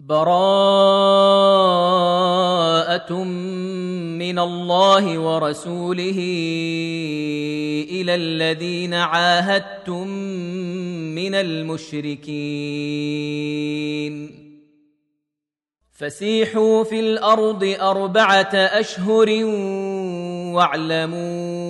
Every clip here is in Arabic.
براءة من الله ورسوله إلى الذين عاهدتم من المشركين. فسيحوا في الأرض أربعة أشهر واعلموا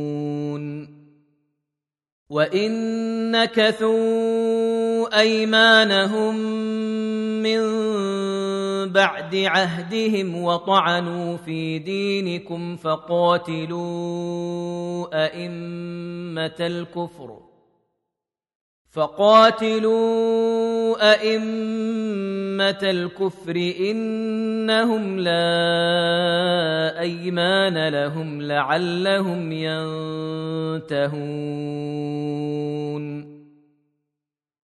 وان نكثوا ايمانهم من بعد عهدهم وطعنوا في دينكم فقاتلوا ائمه الكفر فقاتلوا أئمة الكفر إنهم لا أيمان لهم لعلهم ينتهون.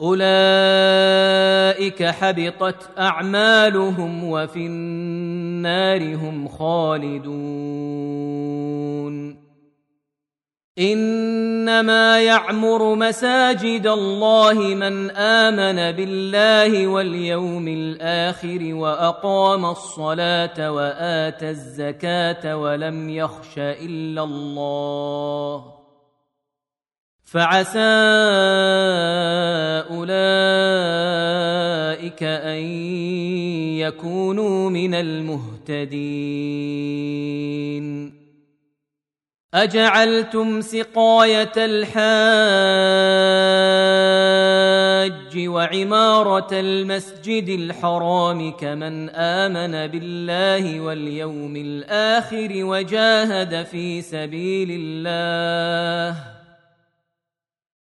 أولئك حبطت أعمالهم وفي النار هم خالدون. إنما يعمر مساجد الله من آمن بالله واليوم الآخر وأقام الصلاة وآتى الزكاة ولم يخش إلا الله. فعسى أولئك أن يكونوا من المهتدين. أجعلتم سقاية الحاج وعمارة المسجد الحرام كمن آمن بالله واليوم الآخر وجاهد في سبيل الله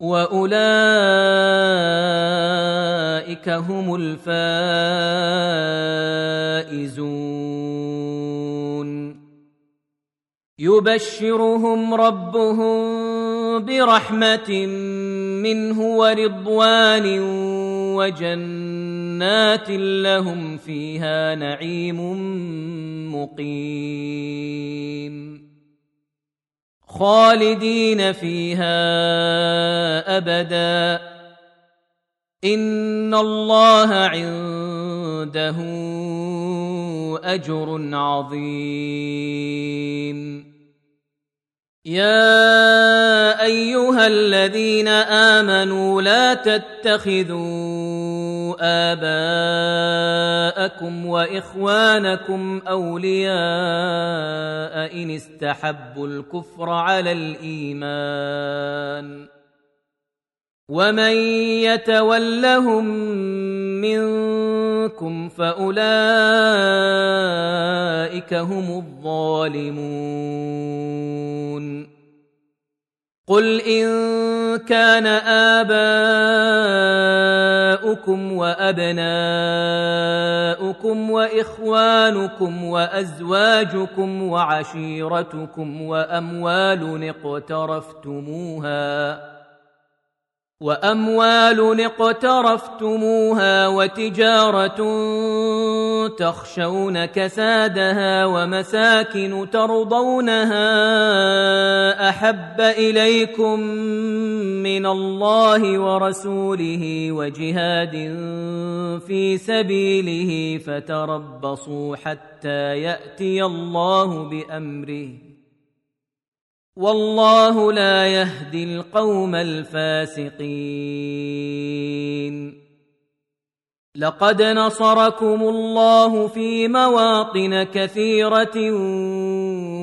واولئك هم الفائزون. يبشرهم ربهم برحمه منه ورضوان وجنات لهم فيها نعيم مقيم. خالدين فيها أبدا. إن الله عنده أجر عظيم. يا أيها الذين آمنوا لا تتخذوا اباءكم وإخوانكم أولياء إن استحبوا الكفر على الإيمان ومن يتولهم منكم فأولئك هم الظالمون قل ان كان اباؤكم وابناؤكم واخوانكم وازواجكم وعشيرتكم واموال اقترفتموها وأموال اقترفتموها وتجارة تخشون كسادها ومساكن ترضونها أحب إليكم من الله ورسوله وجهاد في سبيله فتربصوا حتى يأتي الله بأمره والله لا يهدي القوم الفاسقين. لقد نصركم الله في مواطن كثيرة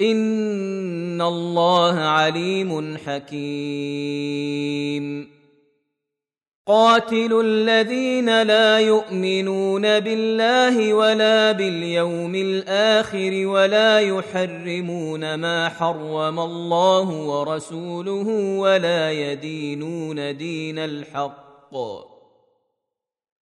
ان الله عليم حكيم. قاتلوا الذين لا يؤمنون بالله ولا باليوم الآخر ولا يحرمون ما حرم الله ورسوله ولا يدينون دين الحق.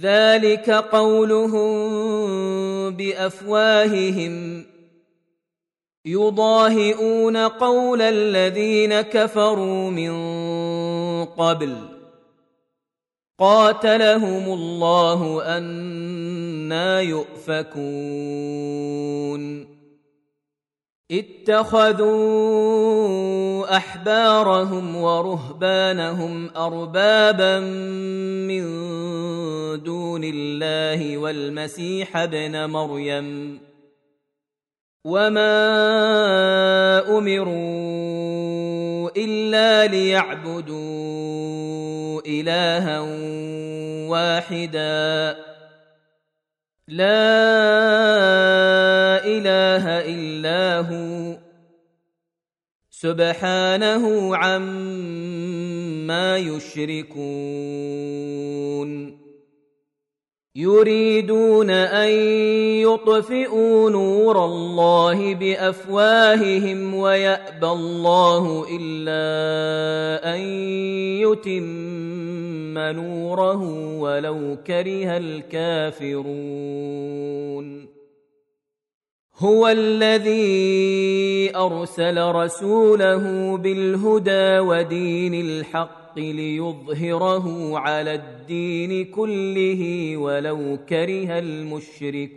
ذلك قولهم بأفواههم. يضاهئون قول الذين كفروا من قبل. قاتلهم الله أنا يؤفكون. اتخذوا أحبارهم ورهبانهم أربابا من دون الله والمسيح ابن مريم وما أمروا إلا ليعبدوا إلها واحدا لا إله إلا هو. سبحانه عما يشركون. يريدون أن يطفئوا نور الله بأفواههم ويأبى الله إلا أن يتم نوره ولو كره الكافرون. هو الذي ارسل رسوله بالهدى ودين الحق ليظهره على الدين كله ولو كره المشركون.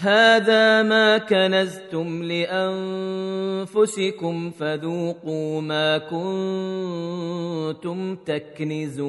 هذا ما كنزتم لأنفسكم فذوقوا ما كنتم تكنزون.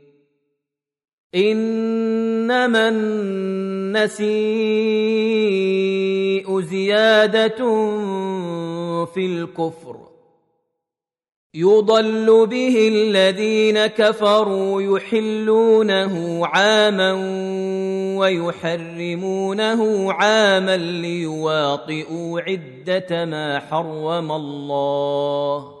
إنما النسيء زيادة في الكفر. يضل به الذين كفروا يحلونه عاما ويحرمونه عاما ليواطئوا عدة ما حرم الله.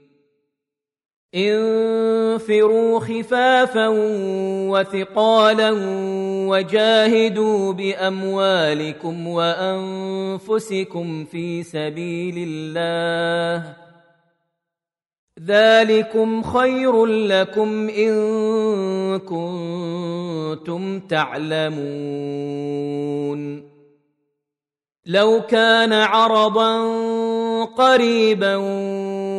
انفروا خفافا وثقالا وجاهدوا بأموالكم وأنفسكم في سبيل الله. ذلكم خير لكم إن كنتم تعلمون. لو كان عرضا قريبا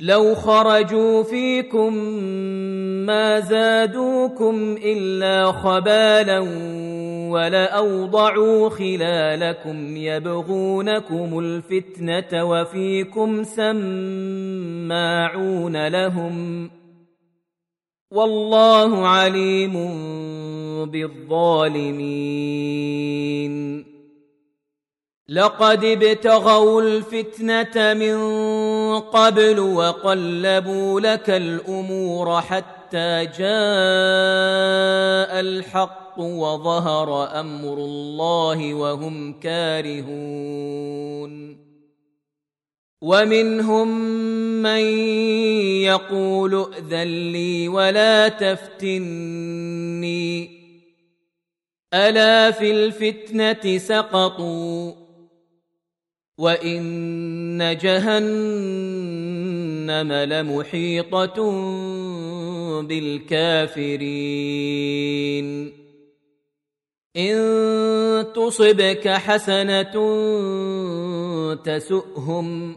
لو خرجوا فيكم ما زادوكم إلا خبالا ولأوضعوا خلالكم يبغونكم الفتنة وفيكم سماعون لهم والله عليم بالظالمين. لقد ابتغوا الفتنة من قبل وقلبوا لك الأمور حتى جاء الحق وظهر أمر الله وهم كارهون. ومنهم من يقول ائذن لي ولا تفتني. ألا في الفتنة سقطوا؟ وان جهنم لمحيطه بالكافرين ان تصبك حسنه تسؤهم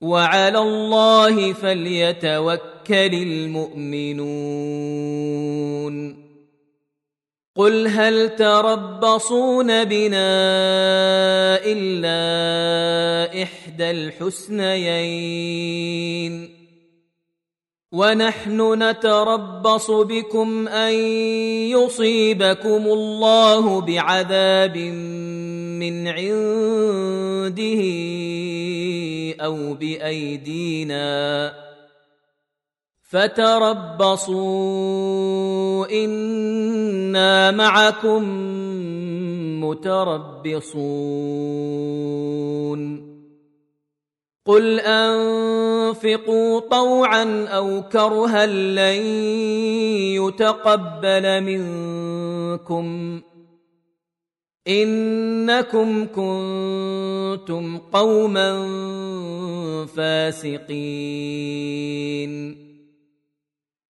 وعلى الله فليتوكل المؤمنون. قل هل تربصون بنا إلا إحدى الحسنيين؟ ونحن نتربص بكم أن يصيبكم الله بعذاب من عنده أو بأيدينا فتربصوا إنا معكم متربصون. قل أنفقوا طوعا أو كرها لن يتقبل منكم. إنكم كنتم قوما فاسقين.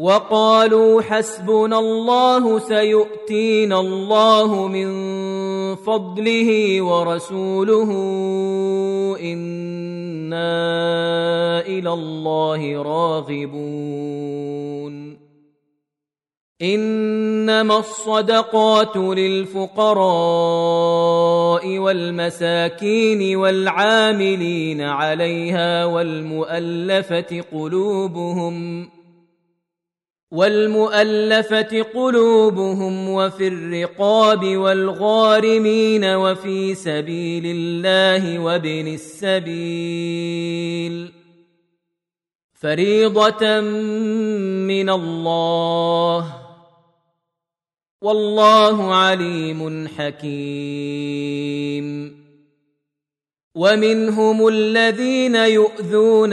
وقالوا حسبنا الله سيؤتينا الله من فضله ورسوله إنا إلى الله راغبون. إنما الصدقات للفقراء والمساكين والعاملين عليها والمؤلفة قلوبهم والمؤلفة قلوبهم وفي الرقاب والغارمين وفي سبيل الله وابن السبيل. فريضة من الله. والله عليم حكيم. ومنهم الذين يؤذون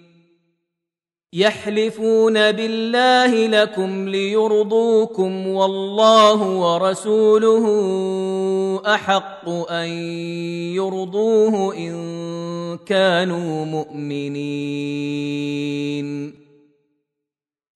يحلفون بالله لكم ليرضوكم والله ورسوله أحق أن يرضوه إن كانوا مؤمنين.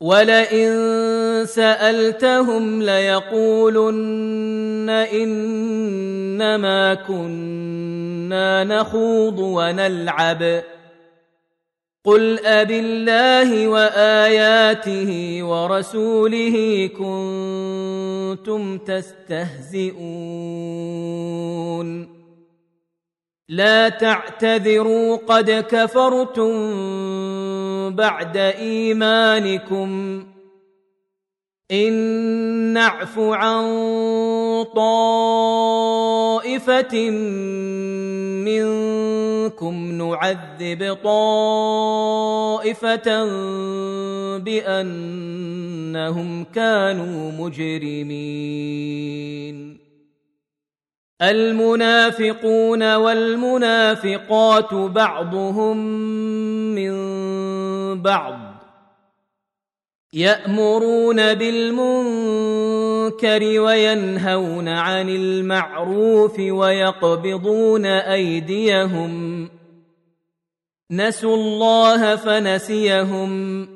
ولئن سألتهم ليقولن إنما كنا نخوض ونلعب. قل اب الله وآياته ورسوله كنتم تستهزئون. لا تعتذروا قد كفرتم بعد إيمانكم. إن نعف عن طائفة منكم نعذب طائفة بأنهم كانوا مجرمين. المنافقون والمنافقات بعضهم من بعض يأمرون بالمنكر وينهون عن المعروف ويقبضون أيديهم نسوا الله فنسيهم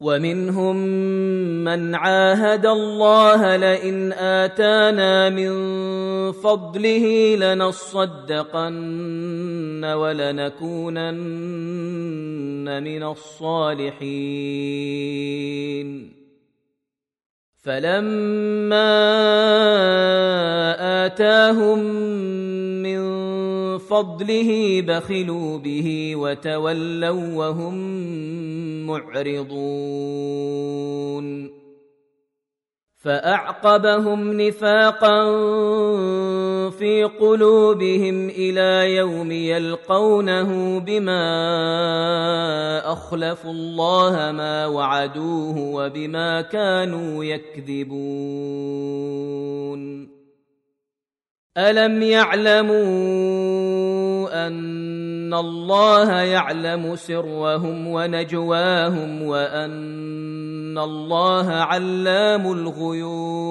ومنهم من عاهد الله لئن آتانا من فضله لنصدقن ولنكونن من الصالحين. فلما آتاهم فضله بخلوا به وتولوا وهم معرضون. فأعقبهم نفاقا في قلوبهم إلى يوم يلقونه بما أخلفوا الله ما وعدوه وبما كانوا يكذبون. الم يعلموا ان الله يعلم سرهم ونجواهم وان الله علام الغيوب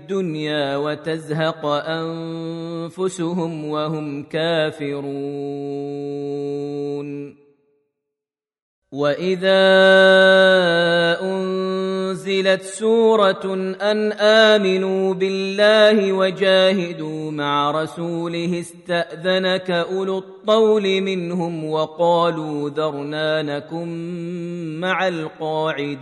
وتزهق أنفسهم وهم كافرون. وإذا انزل نزلت سورة أن آمنوا بالله وجاهدوا مع رسوله استأذنك أولو الطول منهم وقالوا ذرنا نكن مع القاعدين.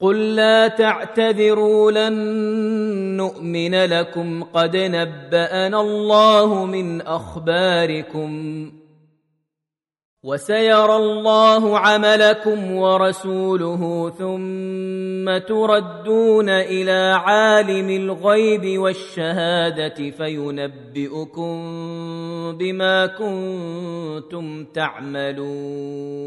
قل لا تعتذروا لن نؤمن لكم قد نبانا الله من اخباركم وسيرى الله عملكم ورسوله ثم تردون إلى عالم الغيب والشهاده فينبئكم بما كنتم تعملون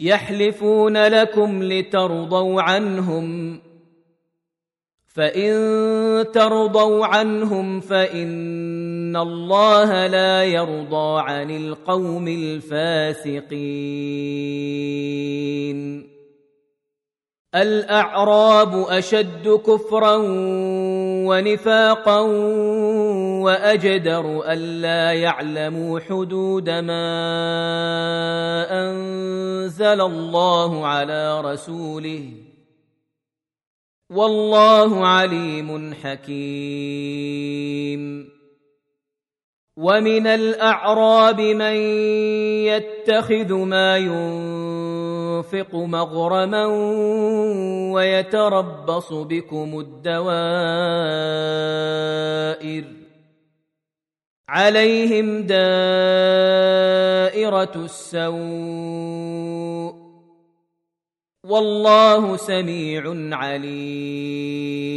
يحلفون لكم لترضوا عنهم. فإن ترضوا عنهم فإن الله لا يرضى عن القوم الفاسقين. الأعراب أشد كفرا ونفاقا وأجدر الا يعلموا حدود ما أنزل الله على رسوله. والله عليم حكيم. ومن الأعراب من يتخذ ما ينفق مغرما ويتربص بكم الدوائر عليهم دائرة السوء والله سميع عليم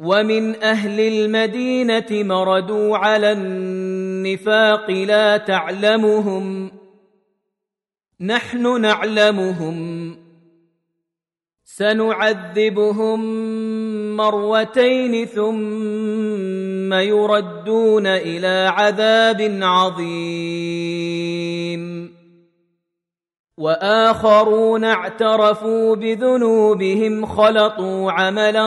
ومن أهل المدينة مردوا على النفاق لا تعلمهم نحن نعلمهم سنعذبهم مرتين ثم يردون إلى عذاب عظيم واخرون اعترفوا بذنوبهم خلطوا عملا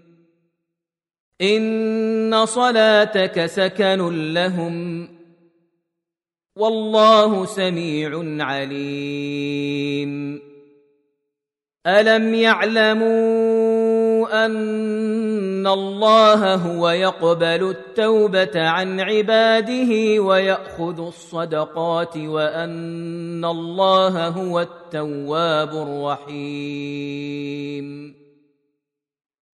ان صلاتك سكن لهم والله سميع عليم الم يعلموا ان الله هو يقبل التوبه عن عباده وياخذ الصدقات وان الله هو التواب الرحيم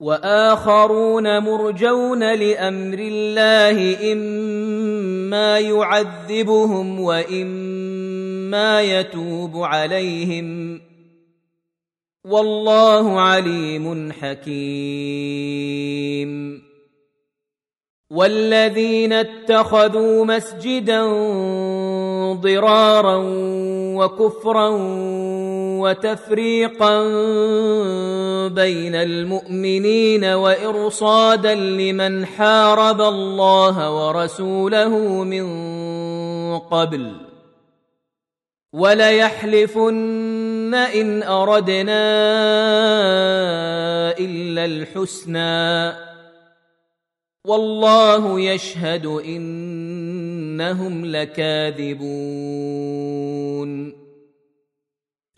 وآخرون مرجون لأمر الله إما يعذبهم وإما يتوب عليهم. والله عليم حكيم. والذين اتخذوا مسجدا ضرارا وكفرا وتفريقا بين المؤمنين وإرصادا لمن حارب الله ورسوله من قبل. وليحلفن ان اردنا الا الحسنى. والله يشهد انهم لكاذبون.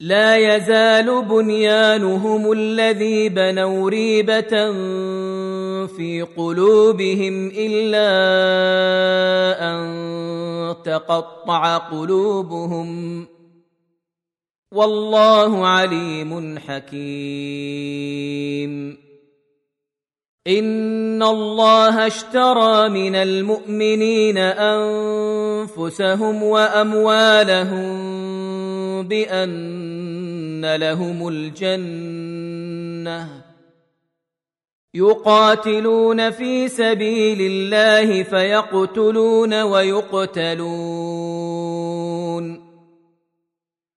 لا يزال بنيانهم الذي بنوا ريبة في قلوبهم إلا أن تقطع قلوبهم. والله عليم حكيم. إن الله اشترى من المؤمنين أنفسهم وأموالهم بأن لهم الجنة. يقاتلون في سبيل الله فيقتلون ويقتلون.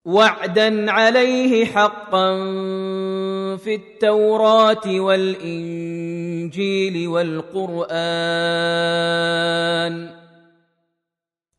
وعدا عليه حقا في التوراة والإنجيل والقرآن.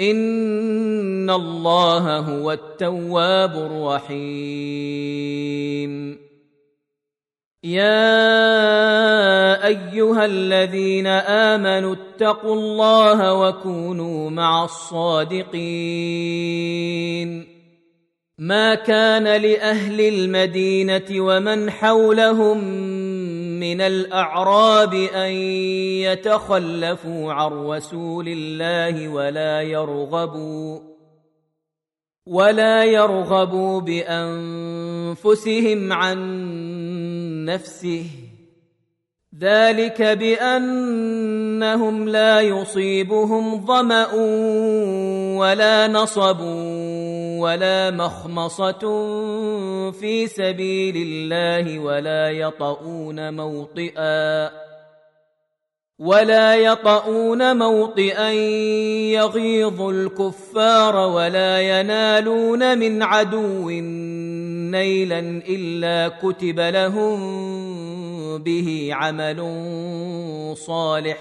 ان الله هو التواب الرحيم يا ايها الذين امنوا اتقوا الله وكونوا مع الصادقين ما كان لاهل المدينة ومن حولهم من الأعراب أن يتخلفوا عن رسول الله ولا يرغبوا ولا يرغبوا بأنفسهم عن نفسه. ذلك بأنهم لا يصيبهم ظمأ ولا نصب. ولا مخمصة في سبيل الله ولا يطؤون موطئا ولا يطؤون موطئا يغيظ الكفار ولا ينالون من عدو نيلا إلا كتب لهم به عمل صالح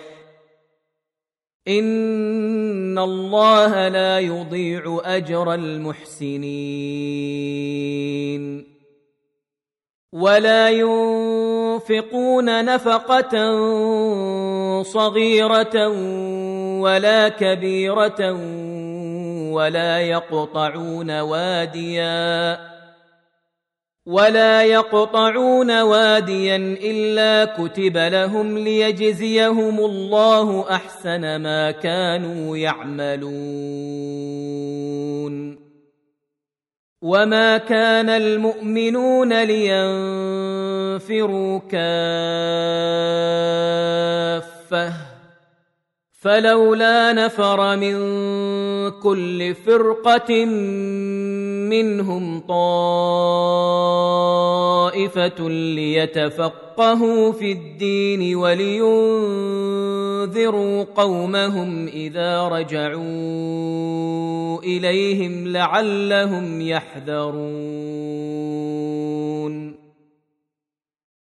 ان الله لا يضيع اجر المحسنين ولا ينفقون نفقه صغيره ولا كبيره ولا يقطعون واديا ولا يقطعون واديا الا كتب لهم ليجزيهم الله احسن ما كانوا يعملون وما كان المؤمنون لينفروا كافه فلولا نفر من كل فرقة منهم طائفة ليتفقهوا في الدين ولينذروا قومهم إذا رجعوا إليهم لعلهم يحذرون.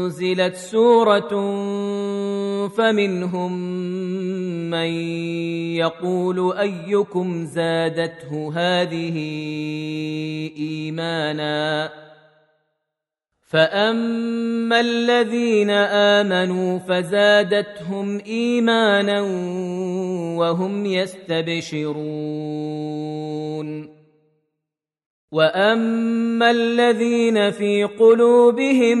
أنزلت سورة فمنهم من يقول أيكم زادته هذه إيمانا فأما الذين آمنوا فزادتهم إيمانا وهم يستبشرون وأما الذين في قلوبهم